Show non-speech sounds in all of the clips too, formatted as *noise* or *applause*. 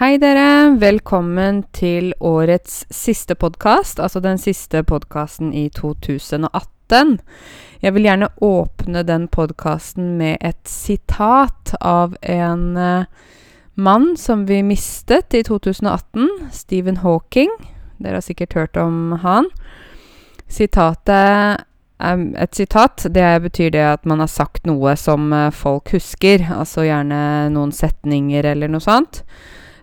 Hei, dere. Velkommen til årets siste podkast, altså den siste podkasten i 2018. Jeg vil gjerne åpne den podkasten med et sitat av en uh, mann som vi mistet i 2018, Stephen Hawking. Dere har sikkert hørt om han. Sitatet Um, et sitat, det betyr det at man har sagt noe som uh, folk husker, altså gjerne noen setninger eller noe sånt.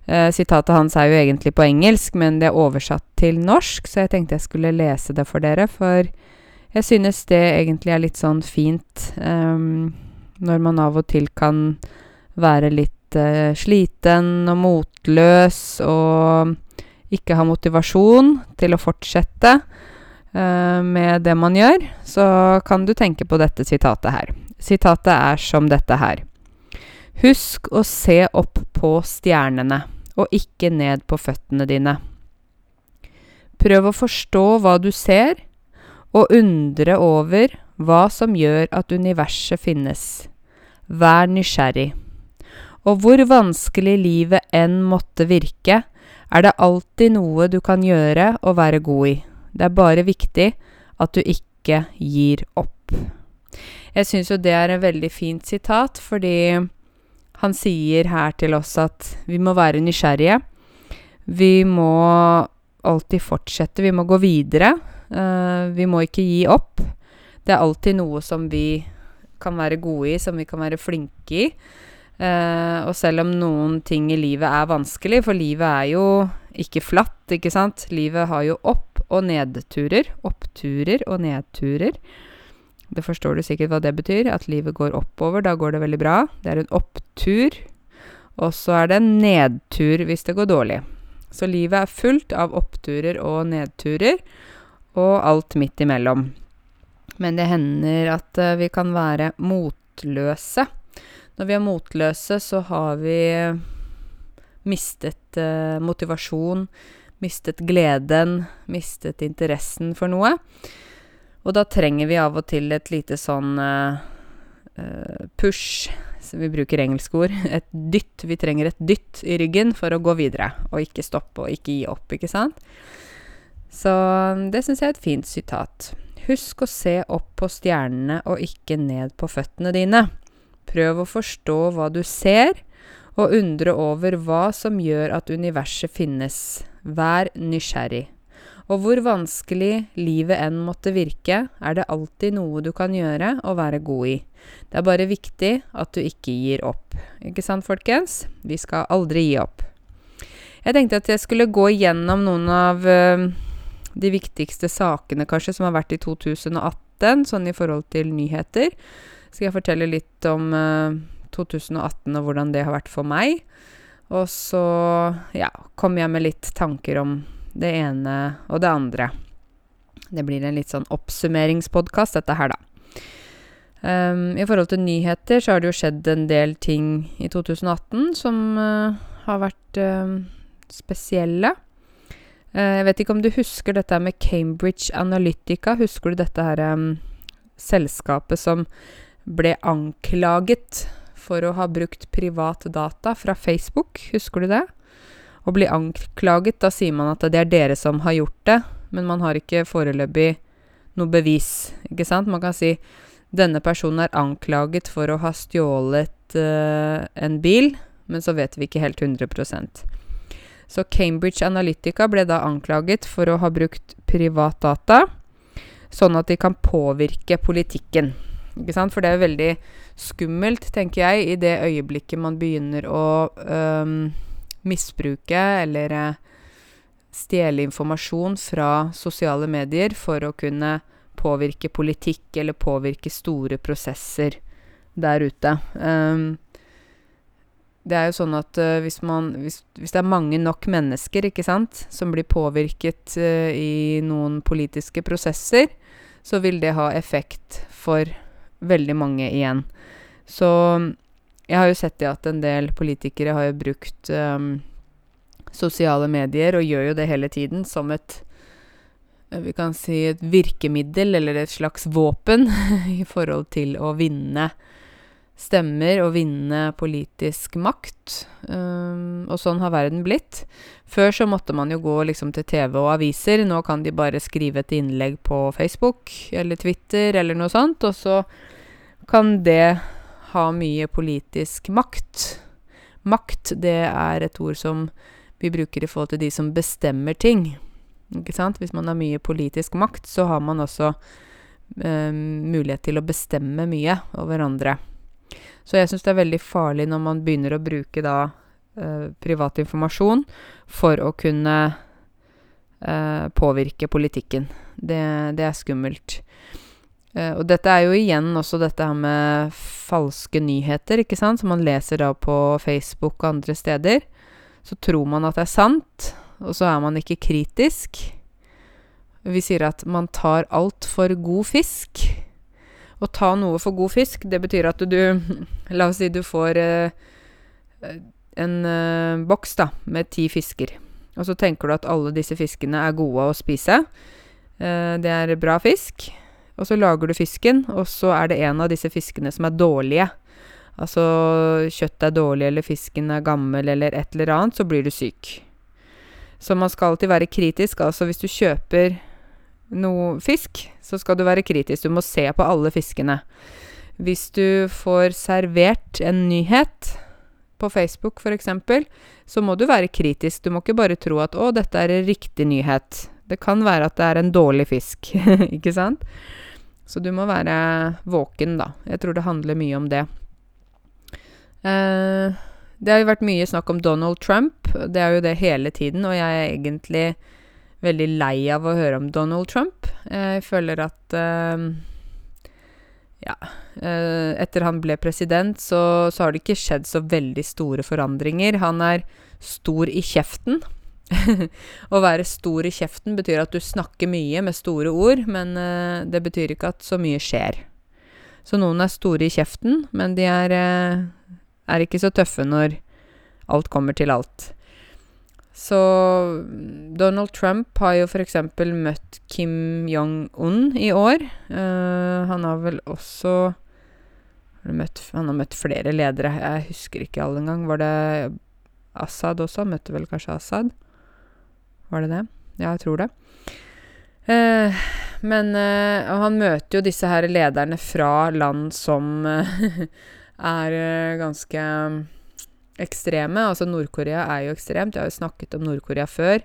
Uh, sitatet hans er jo egentlig på engelsk, men det er oversatt til norsk, så jeg tenkte jeg skulle lese det for dere, for jeg synes det egentlig er litt sånn fint um, når man av og til kan være litt uh, sliten og motløs og ikke ha motivasjon til å fortsette uh, med det man gjør, så kan du tenke på dette sitatet her. Sitatet er som dette her. Husk å se opp på stjernene og ikke ned på føttene dine. Prøv å forstå hva du ser, og undre over hva som gjør at universet finnes. Vær nysgjerrig. Og hvor vanskelig livet enn måtte virke, er det alltid noe du kan gjøre og være god i. Det er bare viktig at du ikke gir opp. Jeg syns jo det er en veldig fint sitat, fordi han sier her til oss at vi må være nysgjerrige. Vi må alltid fortsette, vi må gå videre. Uh, vi må ikke gi opp. Det er alltid noe som vi kan være gode i, som vi kan være flinke i. Uh, og selv om noen ting i livet er vanskelig, for livet er jo ikke flatt, ikke sant. Livet har jo opp- og nedturer. Oppturer og nedturer. Det forstår du sikkert hva det betyr, at livet går oppover. Da går det veldig bra. Det er en opptur. Og så er det en nedtur hvis det går dårlig. Så livet er fullt av oppturer og nedturer, og alt midt imellom. Men det hender at uh, vi kan være motløse. Når vi er motløse, så har vi mistet uh, motivasjon, mistet gleden, mistet interessen for noe. Og da trenger vi av og til et lite sånn uh, push, vi bruker engelske ord, *laughs* et dytt. Vi trenger et dytt i ryggen for å gå videre, og ikke stoppe og ikke gi opp, ikke sant? Så det syns jeg er et fint sitat. Husk å se opp på stjernene og ikke ned på føttene dine. Prøv å forstå hva du ser, og undre over hva som gjør at universet finnes. Vær nysgjerrig. Og hvor vanskelig livet enn måtte virke, er det alltid noe du kan gjøre og være god i. Det er bare viktig at du ikke gir opp. Ikke sant, folkens? Vi skal aldri gi opp. Jeg tenkte at jeg skulle gå igjennom noen av uh, de viktigste sakene kanskje som har vært i 2018, sånn i forhold til nyheter. Skal jeg fortelle litt om uh, 2018 og hvordan det har vært for meg. Og så ja, kommer jeg med litt tanker om det ene og det andre. Det blir en litt sånn oppsummeringspodkast, dette her, da. Um, I forhold til nyheter så har det jo skjedd en del ting i 2018 som uh, har vært uh, spesielle. Uh, jeg vet ikke om du husker dette med Cambridge Analytica. Husker du dette her um, selskapet som ble anklaget for å ha brukt privat data fra Facebook? Husker du det? Å bli anklaget, da sier man at det er dere som har gjort det, men man har ikke foreløpig noe bevis, ikke sant? Man kan si denne personen er anklaget for å ha stjålet uh, en bil, men så vet vi ikke helt 100% Så Cambridge Analytica ble da anklaget for å ha brukt privat data, sånn at de kan påvirke politikken. Ikke sant? For det er veldig skummelt, tenker jeg, i det øyeblikket man begynner å um, misbruke eller eh, stjele informasjon fra sosiale medier for å kunne påvirke politikk eller påvirke store prosesser der ute. Um, det er jo sånn at uh, hvis, man, hvis, hvis, det er mange nok mennesker ikke sant, som blir påvirket uh, i noen politiske prosesser, så vil det ha effekt for veldig mange igjen. Så jeg har jo sett det at en del politikere har jo brukt um, sosiale medier, og gjør jo det hele tiden, som et eh, vi kan si et virkemiddel, eller et slags våpen, *laughs* i forhold til å vinne stemmer og vinne politisk makt. Um, og sånn har verden blitt. Før så måtte man jo gå liksom til TV og aviser. Nå kan de bare skrive et innlegg på Facebook eller Twitter eller noe sånt, og så kan det ha mye politisk makt. Makt, det er et ord som vi bruker i forhold til de som bestemmer ting. Ikke sant? Hvis man har mye politisk makt, så har man også eh, mulighet til å bestemme mye over andre. Så jeg syns det er veldig farlig når man begynner å bruke da eh, privat informasjon for å kunne eh, påvirke politikken. Det, det er skummelt. Eh, og dette er jo igjen også dette her med falske nyheter, ikke sant, som man leser da på Facebook og andre steder. Så tror man at det er sant, og så er man ikke kritisk. Vi sier at man tar alt for god fisk. Å ta noe for god fisk, det betyr at du *laughs* La oss si du får eh, en eh, boks da, med ti fisker. Og så tenker du at alle disse fiskene er gode å spise. Eh, det er bra fisk. Og så lager du fisken, og så er det en av disse fiskene som er dårlige. Altså kjøttet er dårlig, eller fisken er gammel, eller et eller annet, så blir du syk. Så man skal alltid være kritisk. Altså hvis du kjøper noe fisk, så skal du være kritisk. Du må se på alle fiskene. Hvis du får servert en nyhet på Facebook f.eks., så må du være kritisk. Du må ikke bare tro at 'å, dette er en riktig nyhet'. Det kan være at det er en dårlig fisk, *laughs* ikke sant? Så du må være våken, da. Jeg tror det handler mye om det. Eh, det har jo vært mye snakk om Donald Trump. Det er jo det hele tiden, og jeg er egentlig veldig lei av å høre om Donald Trump. Jeg føler at eh, Ja. Uh, etter han ble president, så, så, har det ikke skjedd så veldig store forandringer. Han er stor i kjeften. *laughs* å være stor i kjeften betyr at du snakker mye med store ord, men uh, det betyr ikke at så mye skjer. Så noen er store i kjeften, men de er, er ikke så tøffe når alt kommer til alt. Så Donald Trump har jo f.eks. møtt Kim Jong-un i år. Uh, han har vel også møtt, Han har møtt flere ledere. Jeg husker ikke alle engang. Var det Assad også? Møtte vel kanskje Assad? Var det det? Ja, jeg tror det. Eh, men uh, han møter jo disse her lederne fra land som *laughs* er ganske ekstreme. Altså Nord-Korea er jo ekstremt. Jeg har jo snakket om Nord-Korea før.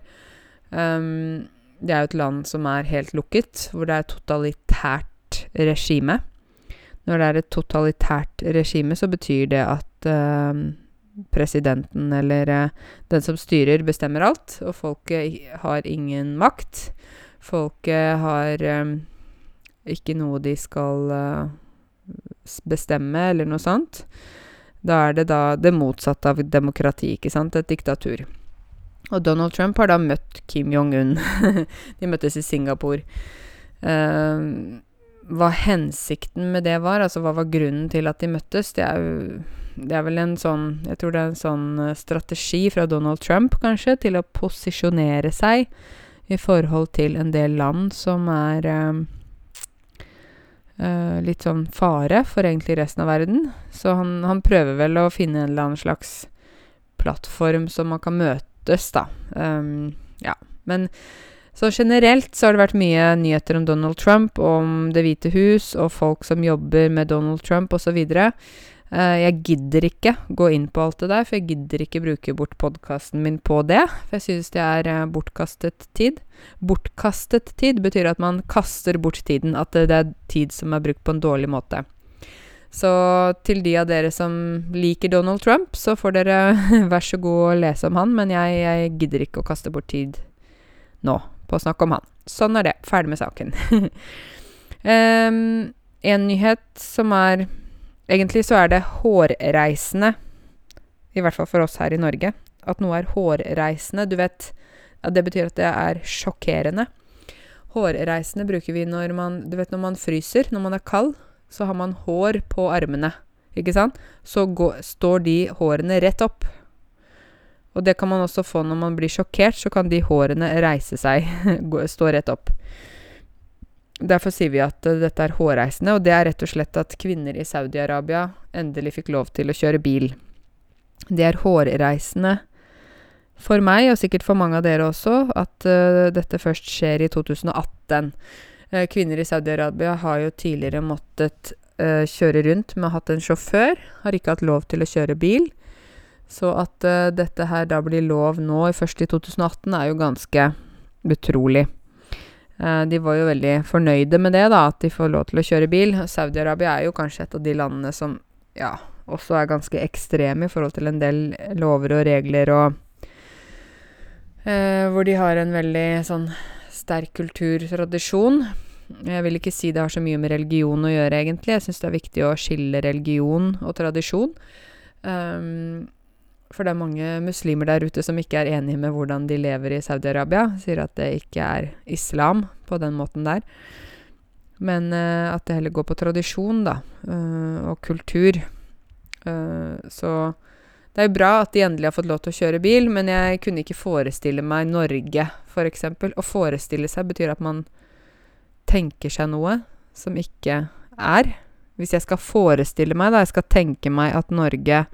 Um, det er jo et land som er helt lukket, hvor det er totalitært regime. Når det er et totalitært regime, så betyr det at uh, presidenten eller uh, den som styrer, bestemmer alt, og folket har ingen makt. Folket har um, ikke noe de skal uh, bestemme, eller noe sånt. Da er det da det motsatte av demokrati, ikke sant? Et diktatur. Og Donald Trump har da møtt Kim Jong-un. *laughs* De møttes i Singapore. Uh, hva hensikten med det var, altså hva var grunnen til at de møttes, det er jo det er vel en sånn Jeg tror det er en sånn eh, strategi fra Donald Trump, kanskje, til å posisjonere seg i forhold til en del land som er uh, litt sånn fare for egentlig resten av verden. Så han, han, prøver vel å finne en eller annen slags plattform som man kan møtes, da. Um, ja. Men så generelt så har det vært mye nyheter om Donald Trump, om Det hvite hus og folk som jobber med Donald Trump osv. Uh, jeg gidder ikke gå inn på alt det der, for jeg gidder ikke bruke bort podkasten min på det. For jeg synes det er uh, bortkastet tid. Bortkastet tid betyr at man kaster bort tiden. At det er tid som er brukt på en dårlig måte. Så til de av dere som liker Donald Trump, så får dere *laughs* vær så god å lese om han, men jeg, jeg gidder ikke å kaste bort tid nå på å snakke om han. Sånn er det. Ferdig med saken. um, *laughs* en nyhet som er Egentlig så er det hårreisende, i hvert fall for oss her i Norge, at noe er hårreisende. Du vet, ja, det betyr at det er sjokkerende. Hårreisende bruker vi når man Du vet når man fryser, når man er kald, så har man hår på armene, ikke sant? Så går, står de hårene rett opp. Og det kan man også få når man blir sjokkert, så kan de hårene reise seg, *laughs* stå rett opp. Derfor sier vi at uh, dette er hårreisende, og det er rett og slett at kvinner i Saudi-Arabia endelig fikk lov til å kjøre bil. Det er hårreisende for meg, og sikkert for mange av dere også, at uh, dette først skjer i 2018. Uh, kvinner i Saudi-Arabia har jo tidligere måttet kjøre rundt med å ha hatt en sjåfør, har ikke hatt lov til å kjøre bil. Så at dette her da blir lov nå, først i 2018, er jo ganske utrolig. Eh, de var jo veldig fornøyde med det, da, at de får lov til å kjøre bil. Saudi-Arabia er jo kanskje et av de landene som ja, også er ganske ekstreme i forhold til en del lover og regler og eh, Hvor de har en veldig sånn sterk kulturtradisjon. Jeg vil ikke si det har så mye med religion å gjøre, egentlig. Jeg syns det er viktig å skille religion og tradisjon. Um, for det er mange muslimer der ute som ikke er enige med hvordan de lever i Saudi-Arabia. Sier at det ikke er islam på den måten der. Men uh, at det heller går på tradisjon, da. Uh, og kultur. Uh, så det er jo bra at de endelig har fått lov til å kjøre bil, men jeg kunne ikke forestille meg Norge, f.eks. For å forestille seg betyr at man tenker seg noe som ikke er. Hvis jeg skal forestille meg, da, jeg skal tenke meg at Norge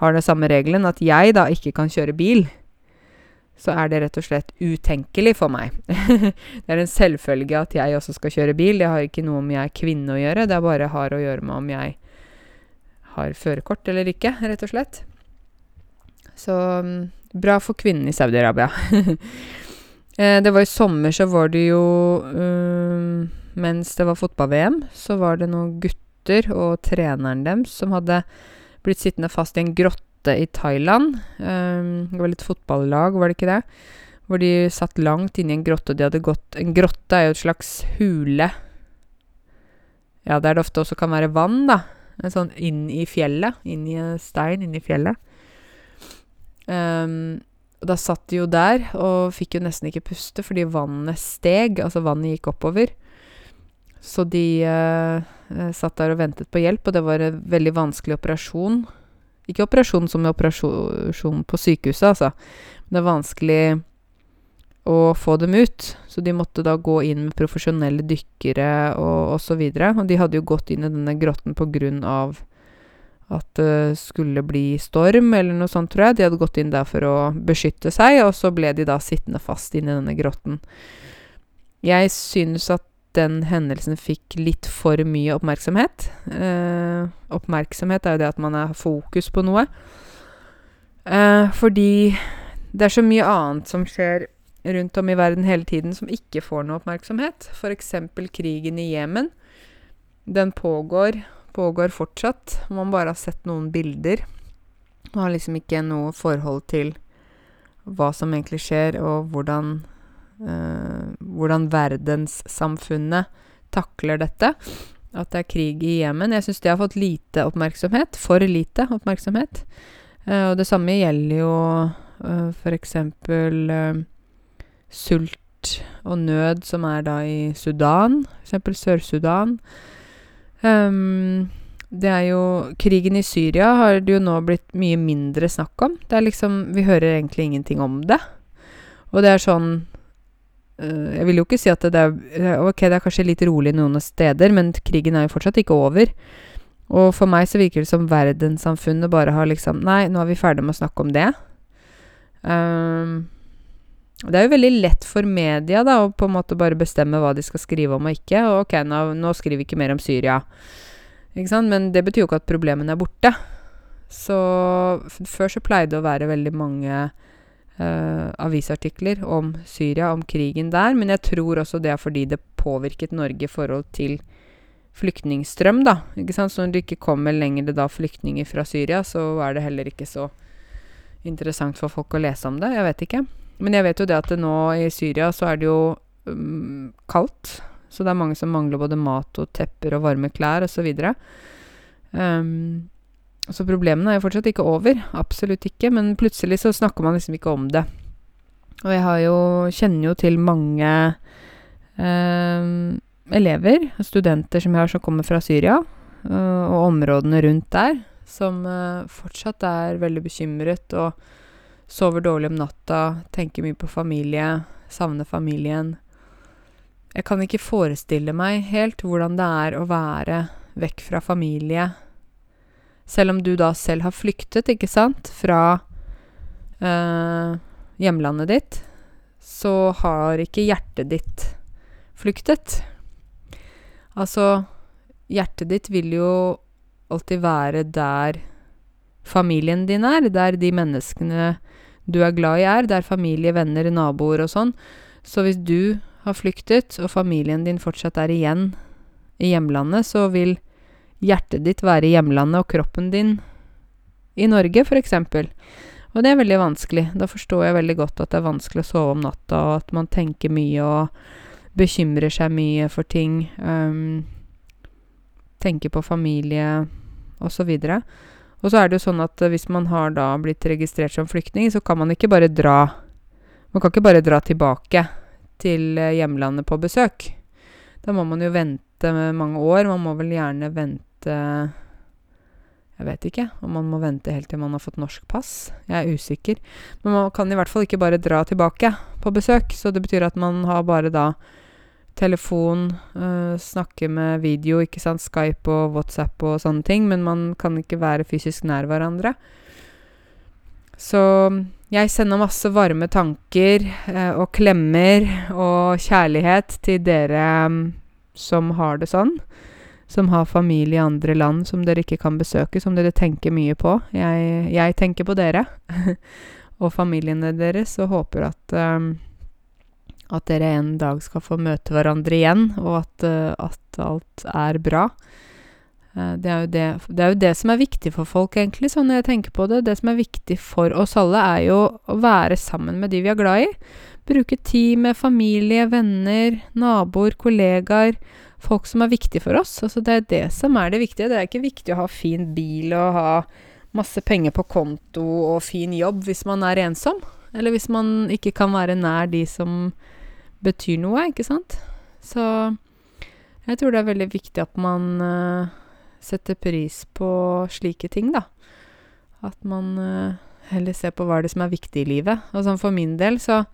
har den samme regelen, at jeg da ikke kan kjøre bil, så er det rett og slett utenkelig for meg. *laughs* det er en selvfølge at jeg også skal kjøre bil. Det har ikke noe om jeg er kvinne å gjøre, det bare har å gjøre med om jeg har førerkort eller ikke, rett og slett. Så mm, bra for kvinnen i Saudi-Arabia. *laughs* Eh, det var i sommer, så var det jo um, Mens det var fotball-VM, så var det noen gutter og treneren deres som hadde blitt sittende fast i en grotte i Thailand. Um, det var litt fotballag, var det ikke det? Hvor de satt langt inne i en grotte, og de hadde gått En grotte er jo et slags hule. Ja, der det ofte også kan være vann, da. En sånn inn i fjellet. Inn i stein inn i fjellet. Um, og da satt de jo der og fikk jo nesten ikke puste fordi vannet steg. Altså vannet gikk oppover. Så de uh, satt der og ventet på hjelp, og det var en veldig vanskelig operasjon. Ikke operasjon som operasjon på sykehuset, altså. Men det er vanskelig å få dem ut. Så de måtte da gå inn med profesjonelle dykkere og osv. Og, så og de hadde jo gått inn i denne grotten på grunn av at det skulle bli storm, eller noe sånt, tror jeg. De hadde gått inn der for å beskytte seg, og så ble de da sittende fast inn i denne grotten. Jeg synes at den hendelsen fikk litt for mye oppmerksomhet. Eh, oppmerksomhet er jo det at man har fokus på noe. Eh, fordi det er så mye annet som skjer rundt om i verden hele tiden som ikke får noe oppmerksomhet. F.eks. krigen i Jemen. Den pågår, pågår fortsatt. Man bare har sett noen bilder. Man har liksom ikke noe forhold til hva som egentlig skjer, og hvordan hvordan verdenssamfunnet takler dette. At det er krig i Jemen. Jeg syns det har fått lite oppmerksomhet. For lite oppmerksomhet. Uh, og det samme gjelder jo uh, f.eks. Uh, sult og nød som er da i Sudan, f.eks. Sør-Sudan. Um, det er jo Krigen i Syria har det jo nå blitt mye mindre snakk om. Det er liksom Vi hører egentlig ingenting om det. Og det er sånn jeg vil jo ikke si at det er Ok, det er kanskje litt rolig noen steder, men krigen er jo fortsatt ikke over. Og for meg så virker det som verdenssamfunnet bare har liksom Nei, nå er vi ferdig med å snakke om det. Um, det er jo veldig lett for media da å på en måte bare bestemme hva de skal skrive om og ikke. Og ok, nå, nå skriver vi ikke mer om Syria. Ikke sant? Men det betyr jo ikke at problemene er borte. Så før så pleide det å være veldig mange avisartikler om Syria, om krigen der. Men jeg tror også det er fordi det påvirket Norge i forhold til flyktningstrøm, da. Ikke sant? Så når det ikke kommer lenger da flyktninger fra Syria, så er det heller ikke så interessant for folk å lese om det. Jeg vet ikke. Men jeg vet jo det at det nå i Syria så er det jo um, kaldt. Så det er mange som mangler både mat og tepper og varme klær osv. Um, så problemene er jo fortsatt ikke over. Absolutt ikke. Men plutselig så snakker man liksom ikke om det. Og jeg jo Kjenner jo til mange eh, elever, studenter som jeg har som kommer fra Syria, eh, og områdene rundt der, som eh, fortsatt er veldig bekymret og sover dårlig om natta, tenker mye på familie, savner familien. Jeg kan ikke forestille meg helt hvordan det er å være vekk fra familie, selv om du da selv har flyktet, ikke sant, fra eh, hjemlandet ditt, så har ikke hjertet ditt flyktet. Altså, hjertet ditt vil jo alltid være der familien din er, der de menneskene du er glad i er, der familie, venner, naboer og sånn. Så hvis du har flyktet, og familien din fortsatt er igjen i hjemlandet, så vil hjertet ditt være i hjemlandet og kroppen din i Norge, f.eks. Og det er veldig vanskelig. Da forstår jeg veldig godt at det er vanskelig å sove om natta, og at man tenker mye og bekymrer seg mye for ting. Um, tenker på familie osv. Og så er det jo sånn at hvis man har da blitt registrert som flyktning, så kan man ikke bare dra Man kan ikke bare dra tilbake til hjemlandet på besøk. Da må man jo vente mange år. Man må vel gjerne vente Jeg vet ikke om man må vente helt til man har fått norsk pass. Jeg er usikker. Men man kan i hvert fall ikke bare dra tilbake på besøk. Så det betyr at man har bare da telefon, uh, snakke med video, ikke sant, Skype og WhatsApp og sånne ting, men man kan ikke være fysisk nær hverandre. Så jeg sender masse varme tanker uh, og klemmer og kjærlighet til dere um, som har det sånn. Som har familie i andre land som dere ikke kan besøke, som dere tenker mye på. Jeg, jeg tenker på dere *laughs* og familiene deres og håper at um, at dere en dag skal få møte hverandre igjen, og at, uh, at alt er bra. Uh, det, er det, det, er jo det, som er viktig for folk, egentlig, sånn jeg tenker på det. Det som er viktig for oss alle, er jo å være sammen med de vi er glad i. Bruke tid med familie, venner, naboer, kollegaer. Folk som er viktige for oss. Altså, det er det som er det viktige. Det er ikke viktig å ha fin bil og ha masse penger på konto og fin jobb hvis man er ensom. Eller hvis man ikke kan være nær de som betyr noe, ikke sant? Så jeg tror det er veldig viktig at man uh, setter pris på slike ting, da. At man uh, heller ser på hva det som er viktig i livet. Og sånn for min del, så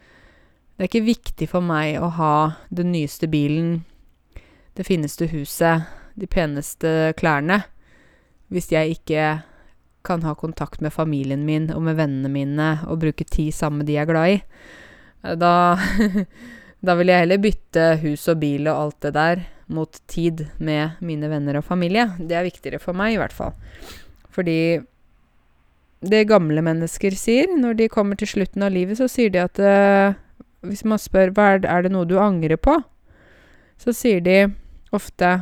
Det er ikke viktig for meg å ha den nyeste bilen, det fineste huset, de peneste klærne, hvis jeg ikke kan ha kontakt med familien min og med vennene mine og bruke tid sammen med de jeg er glad i. Da *laughs* Da vil jeg heller bytte hus og bil og alt det der mot tid med mine venner og familie. Det er viktigere for meg, i hvert fall. Fordi det gamle mennesker sier når de kommer til slutten av livet, så sier de at uh, Hvis man spør hva er det, er det noe du angrer på, så sier de ofte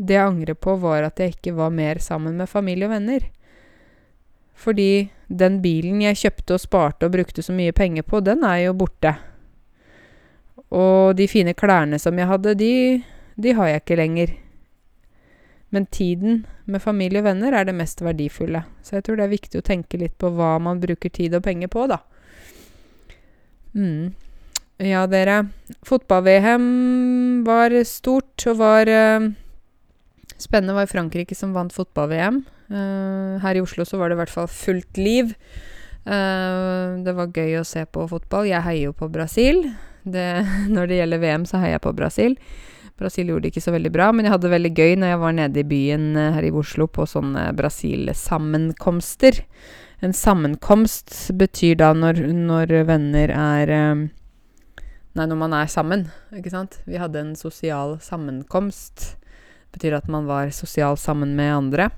det jeg angrer på, var at jeg ikke var mer sammen med familie og venner. Fordi den bilen jeg kjøpte og sparte og brukte så mye penger på, den er jo borte. Og de fine klærne som jeg hadde, de, de har jeg ikke lenger. Men tiden med familie og venner er det mest verdifulle. Så jeg tror det er viktig å tenke litt på hva man bruker tid og penger på, da. Mm. Ja, dere. Fotball-VM var stort og var uh, spennende. Var Frankrike som vant fotball-VM. Uh, her i Oslo så var det i hvert fall fullt liv. Uh, det var gøy å se på fotball. Jeg heier jo på Brasil. Det, *laughs* når det gjelder VM, så heier jeg på Brasil. Brasil gjorde det ikke så veldig bra, men jeg hadde det veldig gøy når jeg var nede i byen eh, her i Oslo på sånne Brasil-sammenkomster. En sammenkomst betyr da når, når venner er eh, Nei, når man er sammen, ikke sant. Vi hadde en sosial sammenkomst. Det betyr at man var sosial sammen med andre.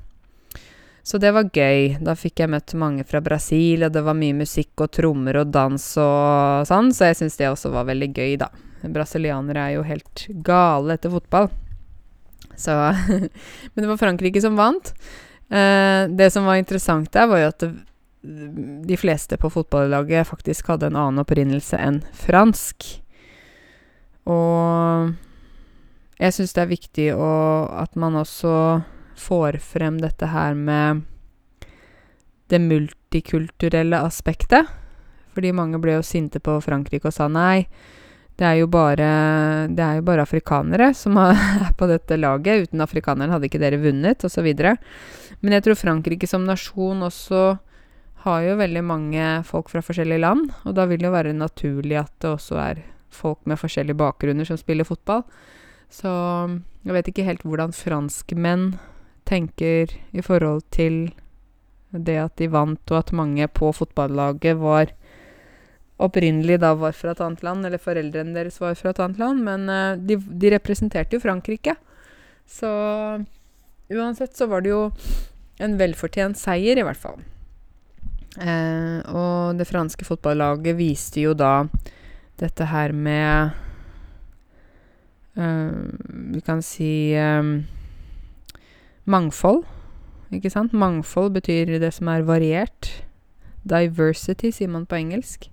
Så det var gøy. Da fikk jeg møtt mange fra Brasil, og det var mye musikk og trommer og dans og sånn, så jeg syns det også var veldig gøy, da. Brasilianere er jo helt gale etter fotball. Så *laughs* Men det var Frankrike som vant. Eh, det som var interessant der, var jo at det, de fleste på fotballaget faktisk hadde en annen opprinnelse enn fransk. Og jeg syns det er viktig å, at man også får frem dette her med det multikulturelle aspektet. Fordi mange ble jo sinte på Frankrike og sa nei, det er jo bare, er jo bare afrikanere som *laughs* er på dette laget. Uten afrikanerne hadde ikke dere vunnet, osv. Men jeg tror Frankrike som nasjon også har jo veldig mange folk fra forskjellige land, og da vil det jo være naturlig at det også er folk med forskjellige bakgrunner som spiller fotball. Så jeg vet ikke helt hvordan franskmenn tenker i forhold til det at de vant, og at mange på fotballaget var opprinnelig da var fra et annet land, eller foreldrene deres var fra et annet land, men uh, de, de, representerte jo Frankrike. Så uansett så var det jo en velfortjent seier, i hvert fall. Uh, og det franske fotballaget viste jo da dette her med uh, Vi kan si mangfold. Ikke sant? Mangfold betyr det som er variert. Diversity, sier man på engelsk.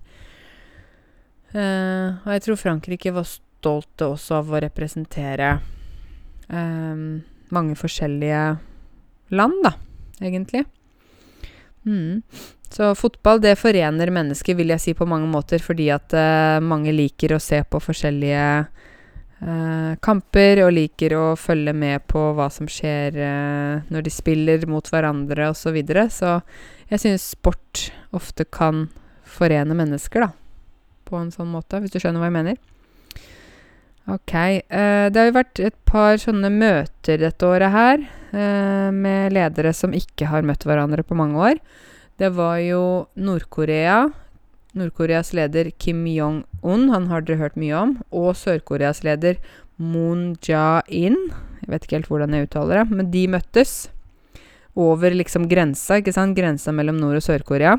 Uh, og jeg tror Frankrike var stolte også av å representere um, mange forskjellige land, da, egentlig. Mm. Så fotball, det forener mennesker, vil jeg si, på mange måter, fordi at uh, mange liker å se på forskjellige uh, kamper, og liker å følge med på hva som skjer uh, når de spiller mot hverandre, osv. Så, videre. så jeg synes sport ofte kan forene mennesker, da på en sånn måte, hvis du skjønner hva jeg mener. Ok. Uh, det har jo vært et par sånne møter dette året her, uh, med ledere som ikke har møtt hverandre på mange år. Det var jo Nord-Korea. Nord-Koreas leder Kim Jong-un, han har dere hørt mye om. Og Sør-Koreas leder Moon Jae-in. Jeg vet ikke helt hvordan jeg uttaler det, men de møttes over liksom grensa, ikke sant? Grensa mellom Nord- og Sør-Korea.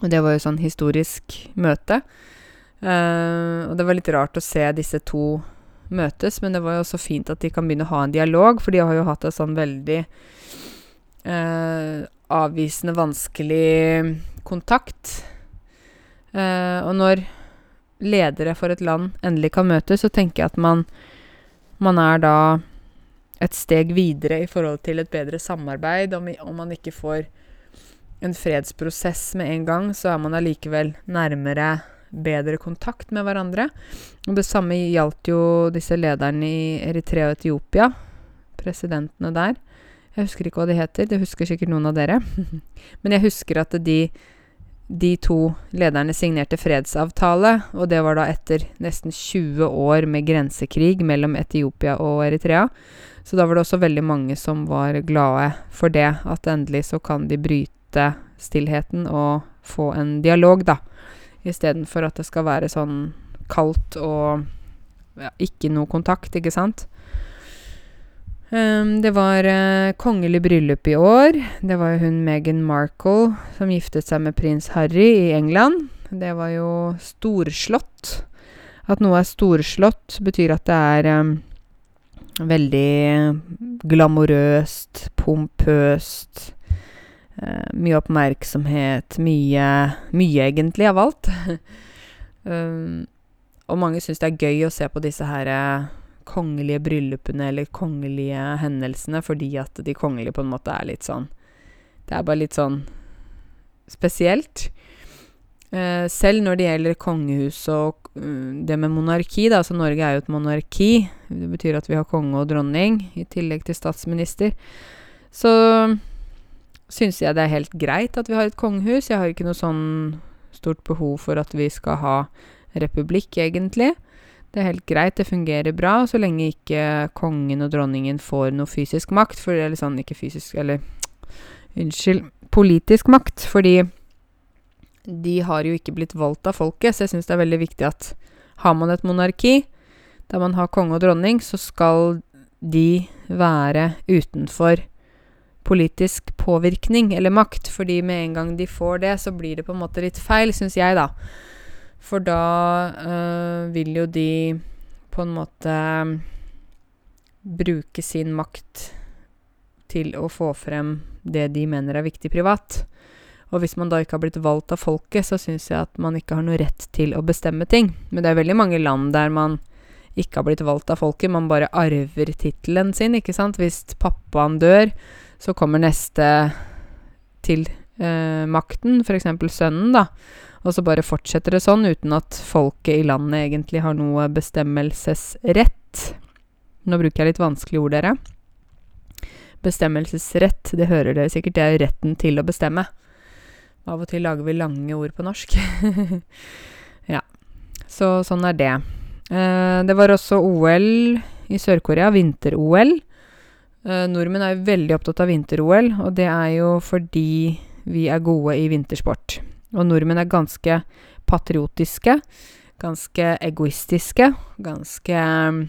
Og det var jo sånn historisk møte. Uh, og det var litt rart å se disse to møtes, men det var jo også fint at de kan begynne å ha en dialog, for de har jo hatt en sånn veldig uh, avvisende, vanskelig kontakt. Uh, og når ledere for et land endelig kan møtes, så tenker jeg at man, man er da et steg videre i forhold til et bedre samarbeid, om, om man ikke får en fredsprosess med en gang, så er man allikevel nærmere bedre kontakt med hverandre. Og det samme gjaldt jo disse lederne i Eritrea og Etiopia, presidentene der. Jeg husker ikke hva de heter, det husker sikkert noen av dere. *laughs* Men jeg husker at de, de to lederne signerte fredsavtale, og det var da etter nesten 20 år med grensekrig mellom Etiopia og Eritrea. Så da var det også veldig mange som var glade for det, at endelig så kan de bryte stillheten og få en dialog, da. Istedenfor at det skal være sånn kaldt og ja, ikke noe kontakt, ikke sant. Um, det var uh, kongelig bryllup i år. Det var jo hun Meghan Markle som giftet seg med prins Harry i England. Det var jo storslått. At noe er storslått, betyr at det er um, veldig glamorøst, pompøst mye oppmerksomhet, mye Mye, egentlig, av alt. *laughs* um, og mange syns det er gøy å se på disse her uh, kongelige bryllupene eller kongelige hendelsene, fordi at de kongelige på en måte er litt sånn Det er bare litt sånn spesielt. Uh, selv når det gjelder kongehus og det med monarki, da, så Norge er jo et monarki. Det betyr at vi har konge og dronning i tillegg til statsminister. Så syns jeg det er helt greit at vi har et kongehus. Jeg har ikke noe sånn stort behov for at vi skal ha republikk, egentlig. Det er helt greit, det fungerer bra, så lenge ikke kongen og dronningen får noe fysisk makt. For er litt sånn Ikke fysisk, eller Unnskyld. Politisk makt. Fordi de har jo ikke blitt valgt av folket, så jeg syns det er veldig viktig at har man et monarki der man har konge og dronning, så skal de være utenfor politisk påvirkning eller makt, fordi med en gang de får det, så blir det på en måte litt feil, syns jeg, da. For da øh, vil jo de på en måte bruke sin makt til å få frem det de mener er viktig privat. Og hvis man da ikke har blitt valgt av folket, så syns jeg at man ikke har noe rett til å bestemme ting. Men det er veldig mange land der man ikke har blitt valgt av folket, man bare arver tittelen sin, ikke sant. Hvis pappaen dør, så kommer neste til eh, makten, f.eks. sønnen, da. Og så bare fortsetter det sånn, uten at folket i landet egentlig har noe bestemmelsesrett. Nå bruker jeg litt vanskelige ord, dere. Bestemmelsesrett, det hører dere sikkert, det er retten til å bestemme. Av og til lager vi lange ord på norsk. *laughs* ja. Så sånn er det. Eh, det var også OL i Sør-Korea, vinter-OL. Eh, nordmenn er jo veldig opptatt av vinter-OL, og det er jo fordi vi er gode i vintersport. Og nordmenn er ganske patriotiske, ganske egoistiske, ganske eh,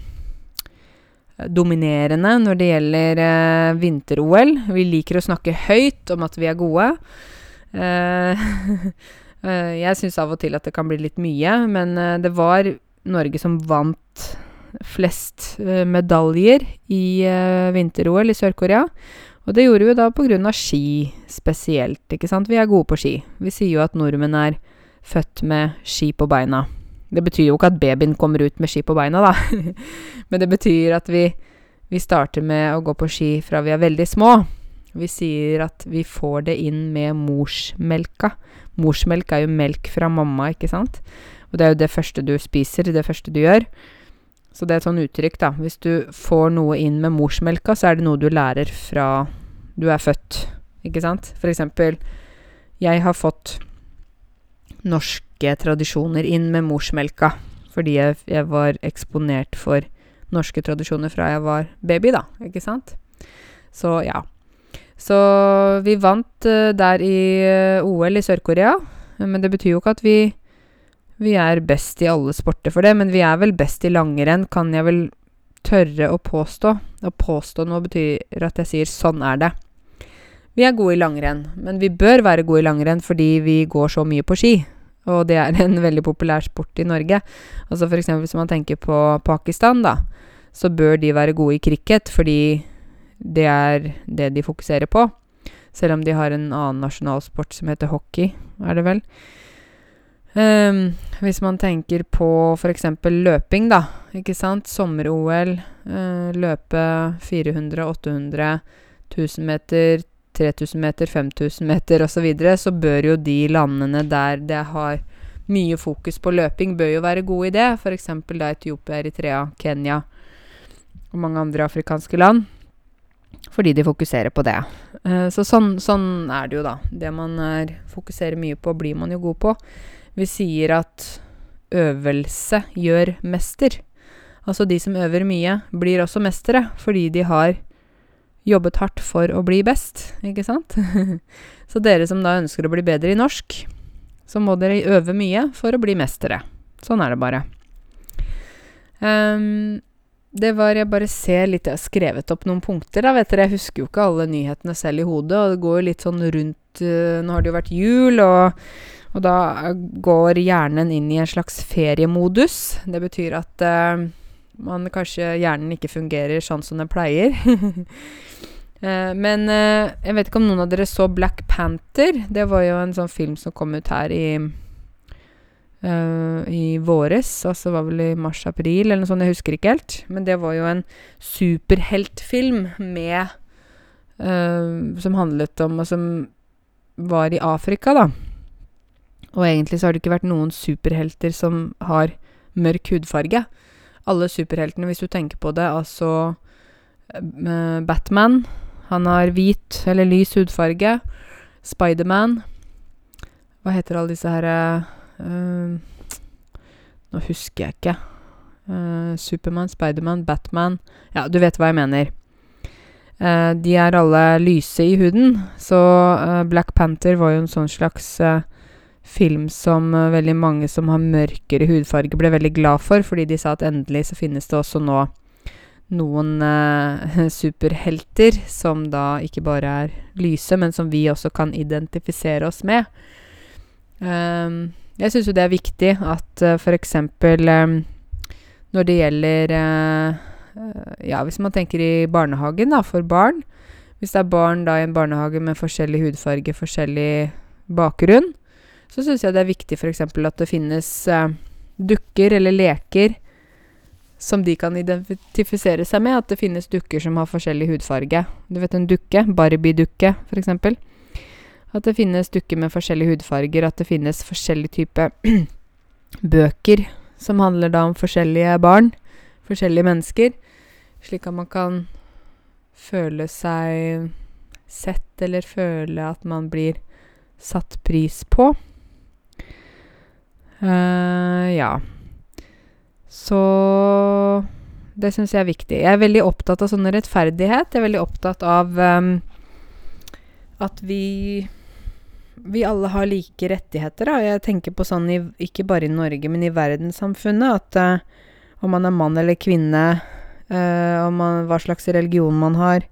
dominerende når det gjelder uh, vinter-OL. Vi liker å snakke høyt om at vi er gode. Uh, *laughs* jeg syns av og til at det kan bli litt mye, men det var Norge som vant flest eh, medaljer i vinter-OL i Sør-Korea. Og det gjorde vi da av ski spesielt, ikke sant. Vi er gode på ski. Vi sier jo at nordmenn er født med ski på beina. Det betyr jo ikke at babyen kommer ut med ski på beina, da. *laughs* Men det betyr at vi, vi starter med å gå på ski fra vi er veldig små. Vi sier at vi får det inn med morsmelka. Morsmelk er jo melk fra mamma, ikke sant? Og det er jo det første du spiser, det første du gjør. Så det er et sånn uttrykk, da. Hvis du får noe inn med morsmelka, så er det noe du lærer fra du er født, ikke sant? For eksempel, jeg har fått norske tradisjoner inn med morsmelka. Fordi jeg, jeg, var eksponert for norske tradisjoner fra jeg var baby, da. Ikke sant? Så ja. Så vi vant uh, der i uh, OL i Sør-Korea. Men det betyr jo ikke at vi, vi er best i alle sporter for det. Men vi er vel best i langrenn, kan jeg vel tørre å påstå. Å påstå noe betyr at jeg sier 'sånn er det'. Vi er gode i langrenn, men vi bør være gode i langrenn fordi vi går så mye på ski. Og det er en *laughs* veldig populær sport i Norge. Altså for eksempel hvis man tenker på Pakistan, da, så bør de være gode i cricket fordi det er det de fokuserer på. Selv om de har en annen nasjonalsport som heter hockey, er det vel. Um, hvis man tenker på f.eks. løping, da. Ikke sant? Sommer-OL. Uh, løpe 400, 800, 1000 meter, 3000 meter, 5000 meter osv., så, videre, så bør jo de landene der det har mye fokus på løping, bør jo være gode i det. F.eks. da Etiopia, Eritrea, Kenya og mange andre afrikanske land. Fordi de fokuserer på det. Uh, så sånn, sånn, er det jo, da. Det man er, fokuserer mye på, blir man jo god på. Vi sier at øvelse gjør mester. Altså de som øver mye, blir også mestere fordi de har jobbet hardt for å bli best, ikke sant? *laughs* så dere som da ønsker å bli bedre i norsk, så må dere øve mye for å bli mestere. Sånn er det bare. Um, det var Jeg bare ser litt Jeg har skrevet opp noen punkter, da, vet dere. Jeg husker jo ikke alle nyhetene selv i hodet, og det går jo litt sånn rundt uh, Nå har det jo vært jul, og, og da går hjernen inn i en slags feriemodus. Det betyr at uh, man kanskje hjernen ikke fungerer sånn som den pleier. uh, *laughs* men uh, jeg vet ikke om noen av dere så Black Panther. Det var jo en sånn film som kom ut her i uh, i våres. Altså var vel i mars-april eller noe sånt, jeg husker ikke helt. Men det var jo en superheltfilm med Som handlet om Og som var i Afrika, da. Og egentlig så har det ikke vært noen superhelter som har mørk hudfarge alle superheltene, hvis du tenker på det. Altså uh, Batman. Han har hvit eller lys hudfarge. Spiderman. Hva heter alle disse her uh, Nå husker jeg ikke. Uh, Supermann, Spiderman, Batman Ja, du vet hva jeg mener. de er alle lyse i huden, så Black Panther var jo en sånn slags film som uh, veldig mange som har mørkere hudfarge, ble veldig glad for, fordi de sa at endelig så finnes det også nå noen uh, *laughs* superhelter som da ikke bare er lyse, men som vi også kan identifisere oss med. Um, jeg syns jo det er viktig at uh, f.eks. Um, når det gjelder uh, Ja, hvis man tenker i barnehagen, da, for barn Hvis det er barn da i en barnehage med forskjellig hudfarge, forskjellig bakgrunn, så syns jeg det er viktig f.eks. at det finnes uh, dukker eller leker som de kan identifisere seg med. At det finnes dukker som har forskjellig hudfarge. Du vet en dukke? Barbie-dukke, f.eks. At det finnes dukker med forskjellige hudfarger. At det finnes forskjellige typer *clears throat* bøker som handler da om forskjellige barn. Forskjellige mennesker. Slik at man kan føle seg sett, eller føle at man blir satt pris på. Uh, ja. Så det syns jeg er viktig. Jeg er veldig opptatt av sånn rettferdighet. Jeg er veldig opptatt av um, at vi vi alle har like rettigheter. Da. Jeg tenker på sånn i, ikke bare i Norge, men i verdenssamfunnet. At uh, om man er mann eller kvinne, uh, man, hva slags religion man har,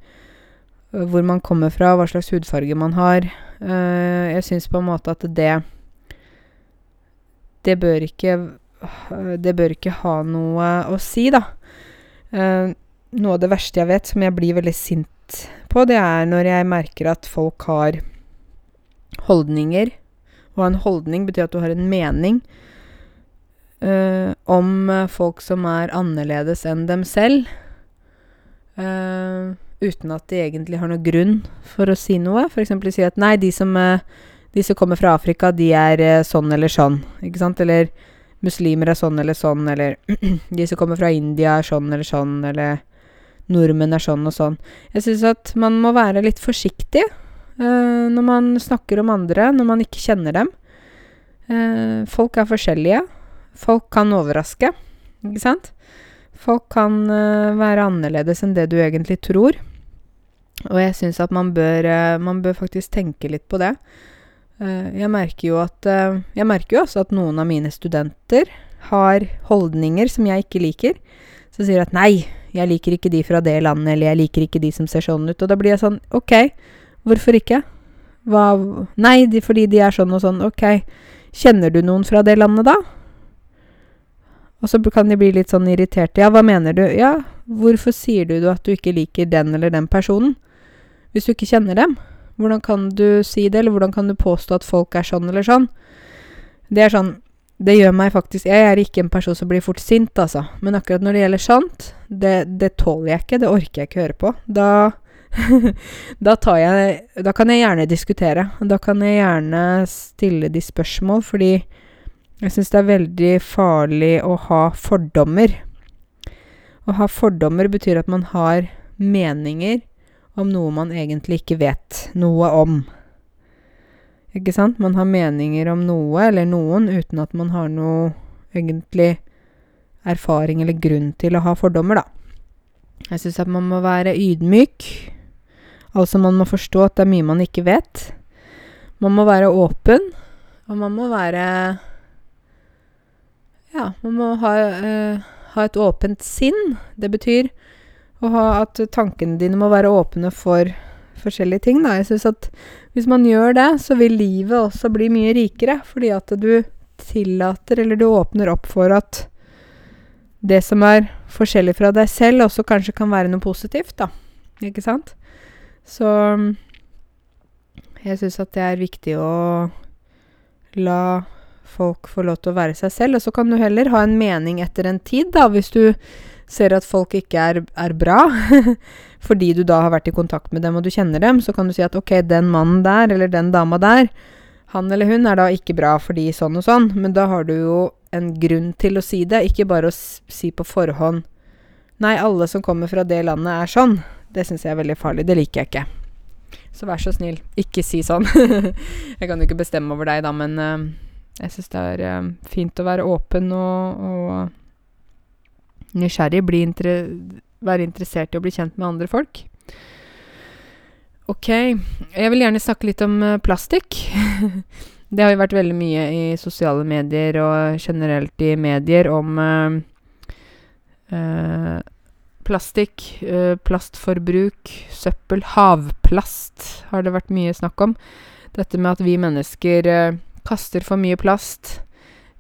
uh, hvor man kommer fra, hva slags hudfarge man har Jeg syns på en måte at det Det bør ikke Det bør ikke ha noe å si, da. noe av det verste jeg vet, som jeg blir veldig sint på, det er når jeg merker at folk har holdninger. Å ha en holdning betyr at du har en mening uh, om folk som er annerledes enn dem selv. Uh, uten at de egentlig har noe grunn for å si noe. F.eks. si at nei, de som, uh, de som, kommer fra Afrika, de er sånn eller sånn. Ikke sant? Eller muslimer er sånn eller sånn, eller *clears throat* de som kommer fra India er sånn eller sånn, eller nordmenn er sånn og sånn. Jeg syns at man må være litt forsiktig Uh, når man snakker om andre, når man ikke kjenner dem. Uh, folk er forskjellige. Folk kan overraske, ikke sant? Folk kan uh, være annerledes enn det du egentlig tror. Og jeg syns at man bør, man bør, faktisk tenke litt på det. Jeg merker jo at Jeg merker jo også at noen av mine studenter har holdninger som jeg ikke liker. Så sier at 'nei, jeg liker ikke de fra det landet', eller 'jeg liker ikke de som ser sånn ut'. Og da blir jeg sånn OK. Hvorfor ikke? Hva Nei, de, fordi de er sånn og sånn. Ok. Kjenner du noen fra det landet, da? Og så kan de bli litt sånn irriterte. Ja, hva mener du? Ja, hvorfor sier du at du ikke liker den eller den personen? Hvis du ikke kjenner dem? Hvordan kan du si det, eller hvordan kan du påstå at folk er sånn eller sånn? Det er sånn Det gjør meg faktisk Jeg er ikke en person som blir fort sint, altså. Men akkurat når det gjelder sånt, det, det tåler jeg ikke. Det orker jeg ikke høre på. Da *laughs* da, jeg, da kan jeg gjerne diskutere. Da kan jeg gjerne stille de spørsmål, fordi jeg syns det er veldig farlig å ha fordommer. Å ha fordommer betyr at man har meninger om noe man egentlig ikke vet noe om. Ikke sant? Man har meninger om noe eller noen uten at man har noe egentlig erfaring eller grunn til å ha fordommer, da. Jeg syns at man må være ydmyk Altså, man må forstå at det er mye man ikke vet. Man må være åpen, og man må være Ja, man må ha, øh, ha et åpent sinn. Det betyr ha at tankene dine må være åpne for forskjellige ting, da. Jeg syns at hvis man gjør det, så vil livet også bli mye rikere, fordi at du tillater, eller du åpner opp for at det som er forskjellig fra deg selv, også kanskje kan være noe positivt, da. Ikke sant? Så jeg syns at det er viktig å la folk få lov til å være seg selv. Og så kan du heller ha en mening etter en tid, da, hvis du ser at folk ikke er, er bra. *laughs* fordi du da har vært i kontakt med dem og du kjenner dem, så kan du si at ok, den mannen der, eller den dama der, han eller hun er da ikke bra fordi sånn og sånn. Men da har du jo en grunn til å si det, ikke bare å si på forhånd Nei, alle som kommer fra det landet, er sånn. Det syns jeg er veldig farlig. Det liker jeg ikke. Så vær så snill, ikke si sånn. *laughs* jeg kan jo ikke bestemme over deg, da, men uh, jeg syns det er uh, fint å være åpen og, og nysgjerrig. Inter være interessert i å bli kjent med andre folk. Ok. Jeg vil gjerne snakke litt om uh, plastikk. *laughs* det har jo vært veldig mye i sosiale medier og generelt i medier om uh, Plastikk, uh, plastforbruk, søppel, havplast har det vært mye snakk om. Dette med at vi mennesker uh, kaster for mye plast.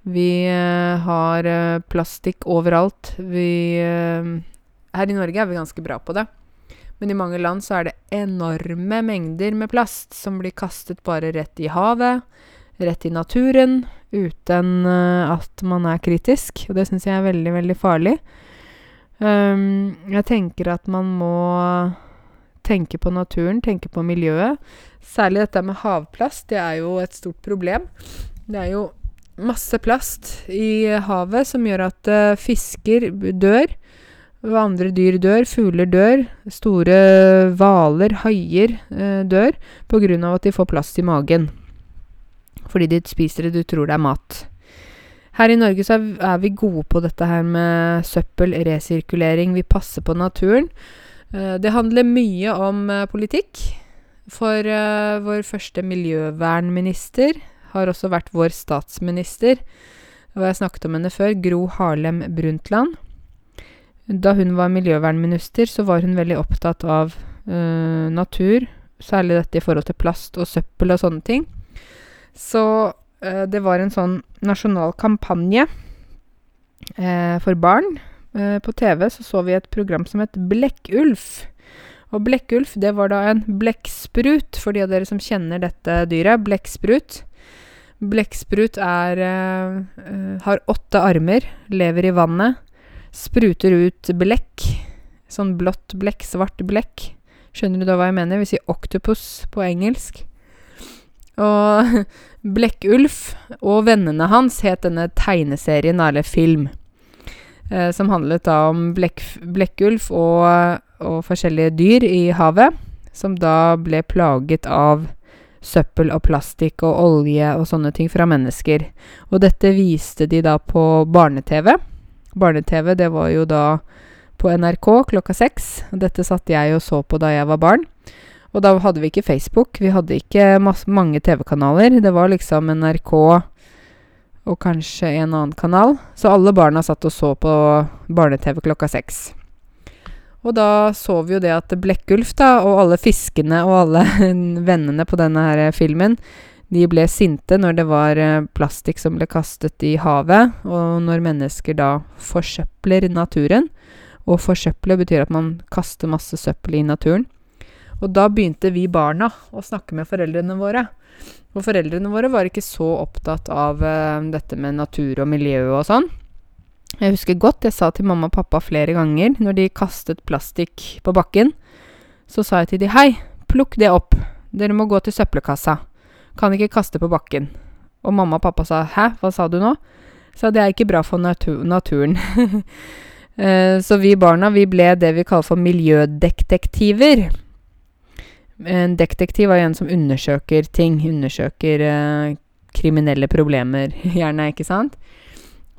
Vi uh, har plastikk overalt. Vi Her i Norge er vi ganske bra på det. Men i mange land så er det enorme mengder med plast som blir kastet bare rett i havet, rett i naturen, uten at man er kritisk. Og det syns jeg er veldig, veldig farlig. Um, jeg tenker at man må tenke på naturen, tenke på miljøet. Særlig dette med havplast. Det er jo et stort problem. Det er jo masse plast i havet som gjør at uh, fisker dør. Og andre dyr dør. Fugler dør. Store hvaler, haier, uh, dør pga. at de får plast i magen. Fordi de spiser det du tror det er mat. Her i Norge så er, vi gode på dette her med søppel, resirkulering. Vi passer på naturen. Eh, det handler mye om politikk. For vår første miljøvernminister har også vært vår statsminister. Og jeg snakket om henne før. Gro Harlem Brundtland. Da hun var miljøvernminister, så var hun veldig opptatt av øh, natur. Særlig dette i forhold til plast og søppel og sånne ting. Så øh, det var en sånn nasjonal kampanje øh, for barn. på TV så så vi et program som het Blekkulf. Og blekkulf, det var da en blekksprut, for de av dere som kjenner dette dyret. Blekksprut. Blekksprut er har åtte armer, lever i vannet spruter ut blekk. Sånn blått blekk, svart blekk. Skjønner du da hva jeg mener? Vi sier octopus på engelsk. Og *laughs* Blekkulf og vennene hans het denne tegneserien, eller film, eh, som handlet da om blekk, Blekkulf og, og forskjellige dyr i havet, som da ble plaget av søppel og plastikk og olje og sånne ting fra mennesker. Og dette viste de da på barne-TV. Barne-TV, det var jo da på NRK klokka seks. Dette satt jeg og så på da jeg var barn. Og da hadde vi ikke Facebook, vi hadde ikke mange TV-kanaler. Det var liksom NRK og kanskje en annen kanal. Så alle barna satt og så på barne-TV klokka seks. Og da så vi jo det at Blekkulf, da, og alle fiskene og alle *laughs* vennene på denne her filmen, de ble sinte når det var eh, plastikk som ble kastet i havet, og når mennesker da forsøpler naturen. Og forsøple betyr at man kaster masse søppel i naturen. Og da begynte vi barna å snakke med foreldrene våre. Og foreldrene våre var ikke så opptatt av uh, dette med natur og miljø og sånn. Jeg husker godt jeg sa til mamma og pappa flere ganger når de kastet plastikk på bakken, så sa jeg til de hei, plukk det opp, dere må gå til søppelkassa. Kan ikke kaste på bakken. Og mamma og pappa sa 'hæ, hva sa du nå?' Så det er ikke bra for natur naturen. *laughs* Eh, så vi barna, vi ble det vi kaller for miljødetektiver. En detektiv er en som undersøker ting. Undersøker eh, kriminelle problemer, *laughs* gjerne, ikke sant?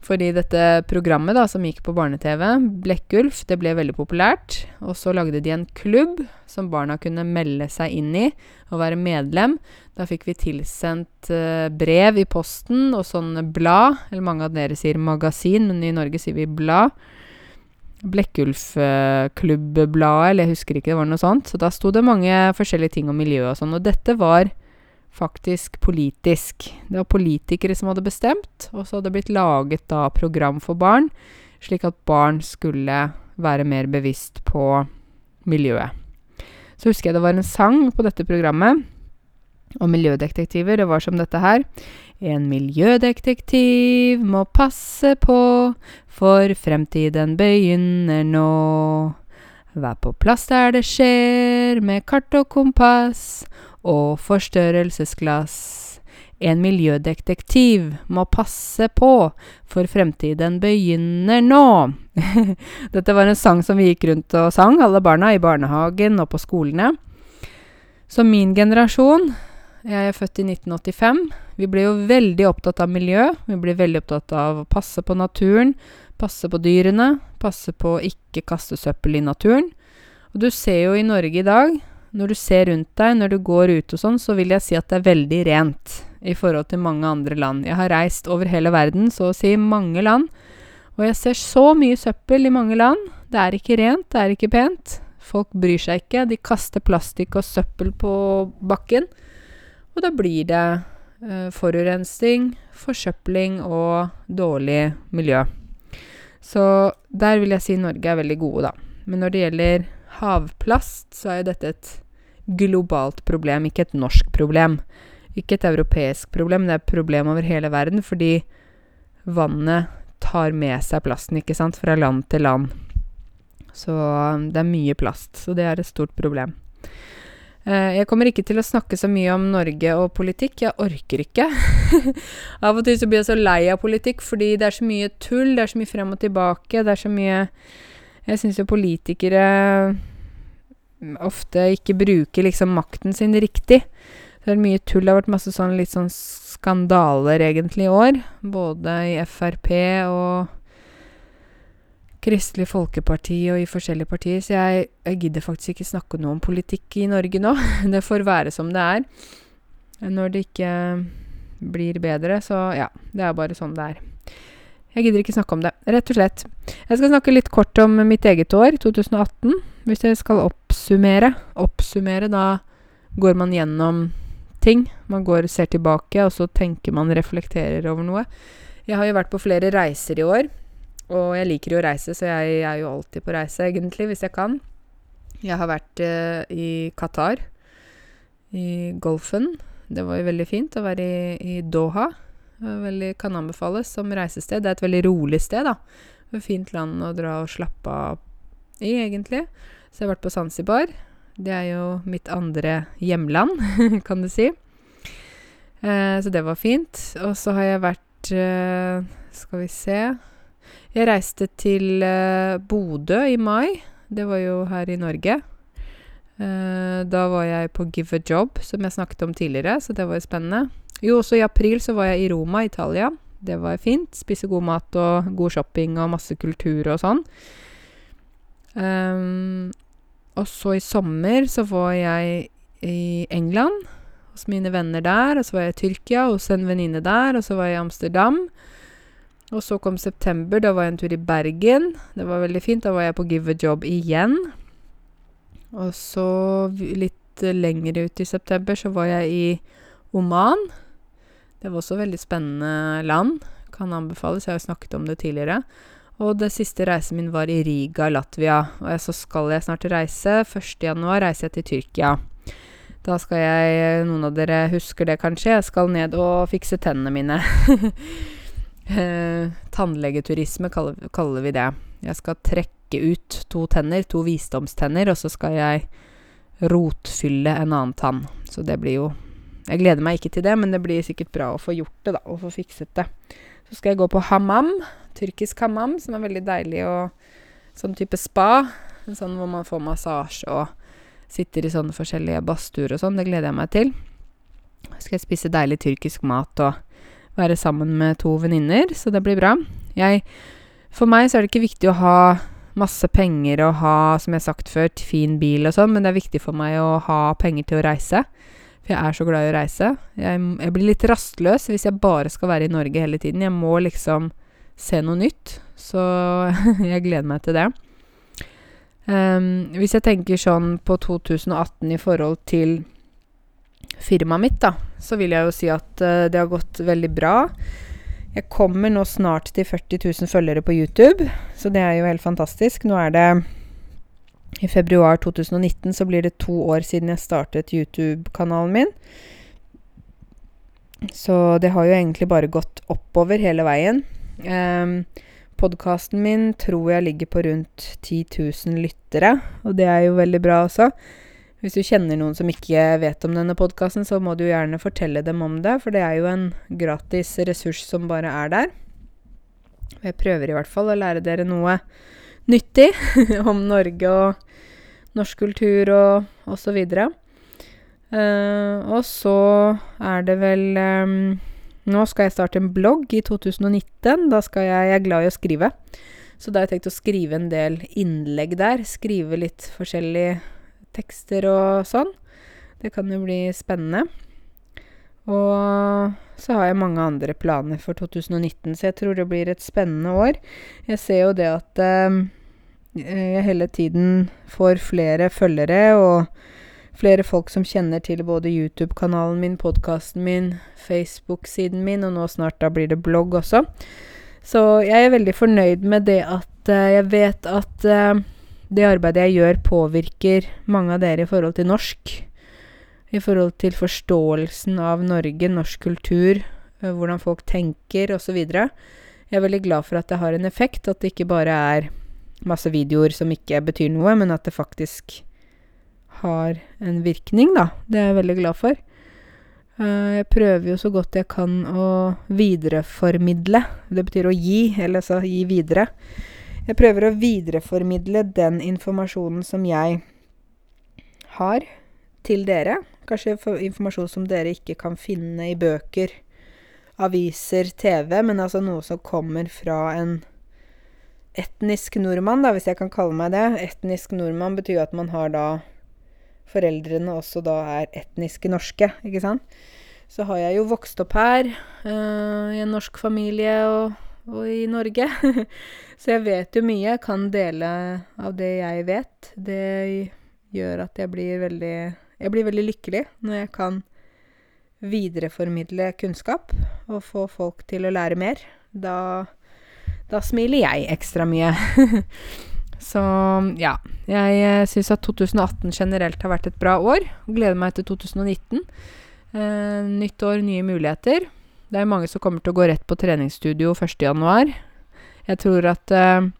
Fordi dette programmet da, som gikk på barne-TV, Blekkulf, det ble veldig populært. Og så lagde de en klubb som barna kunne melde seg inn i og være medlem. Da fikk vi tilsendt uh, brev i posten og sånne blad. Eller mange av dere sier magasin, men i Norge sier vi blad. Blekkulfklubbbladet, uh, eller jeg husker ikke, det var noe sånt. Så da sto det mange forskjellige ting om miljøet og sånn. Og dette var faktisk politisk. Det var politikere som hadde bestemt, og så hadde det blitt laget da program for barn, slik at barn skulle være mer bevisst på miljøet. Så husker jeg det var en sang på dette programmet om miljødetektiver. Det var som dette her. En miljødetektiv må passe på, for fremtiden begynner nå. Vær på plass der det skjer, med kart og kompass og forstørrelsesglass. En miljødetektiv må passe på, for fremtiden begynner nå. *laughs* Dette var en sang som vi gikk rundt og sang, alle barna, i barnehagen og på skolene. Så min generasjon, jeg er født i 1985, vi ble jo veldig opptatt av miljø. Vi ble veldig opptatt av å passe på naturen, passe på dyrene, passe på å ikke kaste søppel i naturen. Og du ser jo i Norge i dag, når du ser rundt deg, når du går ut og sånn, så vil jeg si at det er veldig rent i forhold til mange andre land. Jeg har reist over hele verden, så å si mange land, og jeg ser så mye søppel i mange land. Det er ikke rent, det er ikke pent. Folk bryr seg ikke. De kaster plastikk og søppel på bakken. Og da blir det eh, forurensning, forsøpling og dårlig miljø. Så der vil jeg si Norge er veldig gode, da. Men når det gjelder havplast, så er dette et globalt problem, ikke et norsk problem. Ikke et europeisk problem, det er et problem over hele verden fordi vannet tar med seg plasten, ikke sant, fra land til land. Så um, det er mye plast, så det er et stort problem. Uh, jeg kommer ikke til å snakke så mye om Norge og politikk, jeg orker ikke. *laughs* av og til så blir jeg så lei av politikk fordi det er så mye tull, det er så mye frem og tilbake, det er så mye Jeg syns jo politikere ofte ikke bruker liksom makten sin riktig. det er mye tull. Det har vært masse sånn litt sånn skandaler egentlig i år. Både i Frp og Kristelig Folkeparti og i forskjellige partier. Så jeg, jeg gidder faktisk ikke snakke noe om politikk i Norge nå. *laughs* Det får være som det er. Når det ikke blir bedre, så ja. Det er bare sånn det er. Jeg gidder ikke snakke om det, rett og slett. Jeg skal snakke litt kort om mitt eget år, 2018. Hvis jeg skal oppsummere. Oppsummere, da går man gjennom ting. Man går ser tilbake, og så tenker man, reflekterer over noe. Jeg har jo vært på flere reiser i år. Og jeg liker jo å reise, så jeg er jo alltid på reise, egentlig, hvis jeg kan. Jeg har vært uh, i Qatar, i Golfen. Det var jo veldig fint å være i, i Doha. Veldig kan anbefales som reisested. Det er et veldig rolig sted, da. Et fint land å dra og slappe av i, egentlig. Så jeg har vært på Zanzibar. Det er jo mitt andre hjemland, *laughs* kan du si. Eh, så det var fint. Og så har jeg vært eh, Skal vi se jeg reiste til eh, Bodø i mai. Det var jo her i Norge. Uh, da var jeg på Give a Job, som jeg snakket om tidligere, så det var jo spennende. Jo, også i april så var jeg i Roma, Italia. Det var fint. Spise god mat og god shopping og masse kultur og sånn. Um, og så i sommer så var jeg i England hos mine venner der. Og så var jeg i Tyrkia hos en venninne der. Og så var jeg i Amsterdam. Og så kom september. Da var jeg en tur i Bergen. Det var veldig fint. Da var jeg på Give a Job igjen. Og så litt lenger ut i september så var jeg i Oman. Det var også veldig spennende land. Kan anbefales. Jeg har jo snakket om det tidligere. Og det siste reisen min var i Riga, Latvia. Og så skal jeg snart reise. 1. januar reiser jeg til Tyrkia. Da skal jeg Noen av dere husker det kanskje? Jeg skal ned og fikse tennene mine. *laughs* Eh, tannlegeturisme kaller, kaller, vi det. Jeg skal trekke ut to tenner, to visdomstenner, og så skal jeg rotfylle en annen tann. Så det blir jo Jeg gleder meg ikke til det, men det blir sikkert bra å få gjort det, da, Å få fikset det. Så skal jeg gå på hammam, tyrkisk hammam, som er veldig deilig og sånn type spa. Sånn hvor man får massasje og sitter i sånne forskjellige badstuer og sånn. Det gleder jeg meg til. Så skal jeg spise deilig tyrkisk mat og være sammen med to venninner, så det blir bra. Jeg For meg så er det ikke viktig å ha masse penger og ha, som jeg har sagt før, fin bil og sånn, men det er viktig for meg å ha penger til å reise. For jeg er så glad i å reise. Jeg, jeg blir litt rastløs hvis jeg bare skal være i Norge hele tiden. Jeg må liksom se noe nytt. Så *laughs* jeg gleder meg til det. Um, hvis jeg tenker sånn på 2018 i forhold til firmaet mitt, da, så vil jeg jo si at uh, det har gått veldig bra. Jeg kommer nå snart til 40 000 følgere på YouTube, så det er jo helt fantastisk. Nå er det I februar 2019 så blir det to år siden jeg startet YouTube-kanalen min. Så det har jo egentlig bare gått oppover hele veien. Um, ehm, Podkasten min tror jeg ligger på rundt 10 000 lyttere, og det er jo veldig bra også. Hvis du kjenner noen som ikke vet om denne podkasten, så må du gjerne fortelle dem om det, for det er jo en gratis ressurs som bare er der. Jeg prøver i hvert fall å lære dere noe nyttig *laughs* om Norge og norsk kultur og osv. Uh, eh, og så er det vel Nå skal jeg starte en blogg i 2019. Da skal jeg Jeg er glad i å skrive. Så da har jeg tenkt å skrive en del innlegg der. Skrive litt forskjellige tekster og sånn. Det kan jo bli spennende. Og så har jeg mange andre planer for 2019, så jeg tror det blir et spennende år. Jeg ser jo det at eh, jeg hele tiden får flere følgere og flere folk som kjenner til både YouTube-kanalen min, podkasten min, Facebook-siden min, og nå snart da blir det blogg også. Så jeg er veldig fornøyd med det at uh, jeg vet at uh, det arbeidet jeg gjør, påvirker mange av dere i forhold til norsk. I forhold til forståelsen av Norge, norsk kultur, uh, hvordan folk tenker osv. Jeg er veldig glad for at det har en effekt, at det ikke bare er masse videoer som ikke betyr noe, men at det faktisk har en virkning, da. Det er jeg veldig glad for. Eh, jeg prøver jo så godt jeg kan å videreformidle. Det betyr å gi, eller altså gi videre. Jeg prøver å videreformidle den informasjonen som jeg har, til dere. Kanskje informasjon som dere ikke kan finne i bøker, aviser, TV, men altså noe som kommer fra en etnisk nordmann, da, hvis jeg kan kalle meg det. Etnisk nordmann betyr jo at man har da Foreldrene også da er etniske norske, ikke sant. Så har jeg jo vokst opp her, uh, i en norsk familie og, og i Norge. *laughs* så jeg vet jo mye. Jeg kan dele av det jeg vet. Det gjør at jeg blir veldig Jeg blir veldig lykkelig når jeg kan videreformidle kunnskap og få folk til å lære mer. Da, da smiler jeg ekstra mye. *laughs* Så ja. Jeg eh, syns at 2018 generelt har vært et bra år. Gleder meg til 2019. Eh, nytt år, nye muligheter. Det er mange som kommer til å gå rett på treningsstudio 1.1. Jeg tror at eh,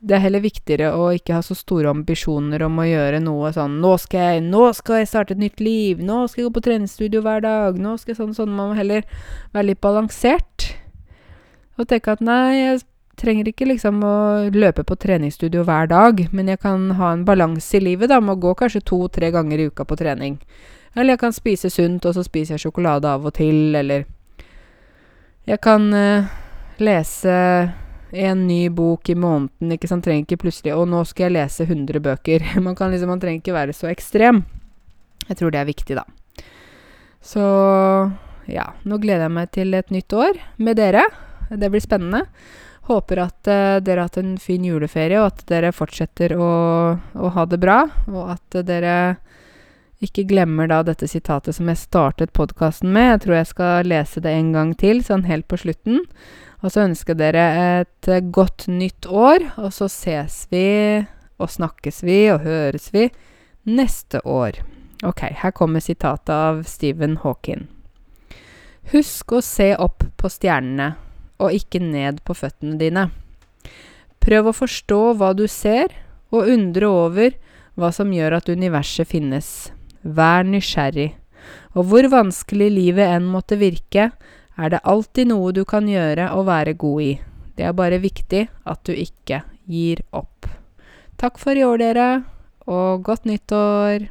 det er heller viktigere å ikke ha så store ambisjoner om å gjøre noe sånn nå skal, jeg, 'Nå skal jeg starte et nytt liv. Nå skal jeg gå på treningsstudio hver dag.' Nå skal jeg sånn sånn. Man må heller være litt balansert. Og tenke at nei, jeg trenger ikke liksom å løpe på treningsstudio hver dag, men jeg kan ha en balanse i livet, da, med å gå kanskje to-tre ganger i uka på trening. Eller jeg kan spise sunt, og så spiser jeg sjokolade av og til, eller Jeg kan uh, lese en ny bok i måneden, ikke sant. Trenger ikke plutselig Og nå skal jeg lese 100 bøker. *laughs* Man kan liksom Man trenger ikke være så ekstrem. Jeg tror det er viktig, da. Så ja. Nå gleder jeg meg til et nytt år med dere. Det blir spennende. Håper at uh, dere har hatt en fin juleferie, og at dere fortsetter å, å ha det bra. Og at dere ikke glemmer da dette sitatet som jeg startet podkasten med. Jeg tror jeg skal lese det en gang til, sånn helt på slutten. Og så ønsker dere et godt nytt år, og så ses vi og snakkes vi og høres vi neste år. Ok, her kommer sitatet av Stephen Hawking. Husk å se opp på stjernene, og ikke ned på føttene dine. Prøv å forstå hva du ser, og undre over hva som gjør at universet finnes. Vær nysgjerrig. Og hvor vanskelig livet enn måtte virke, er det alltid noe du kan gjøre og være god i. Det er bare viktig at du ikke gir opp. Takk for i år, dere, og godt nyttår!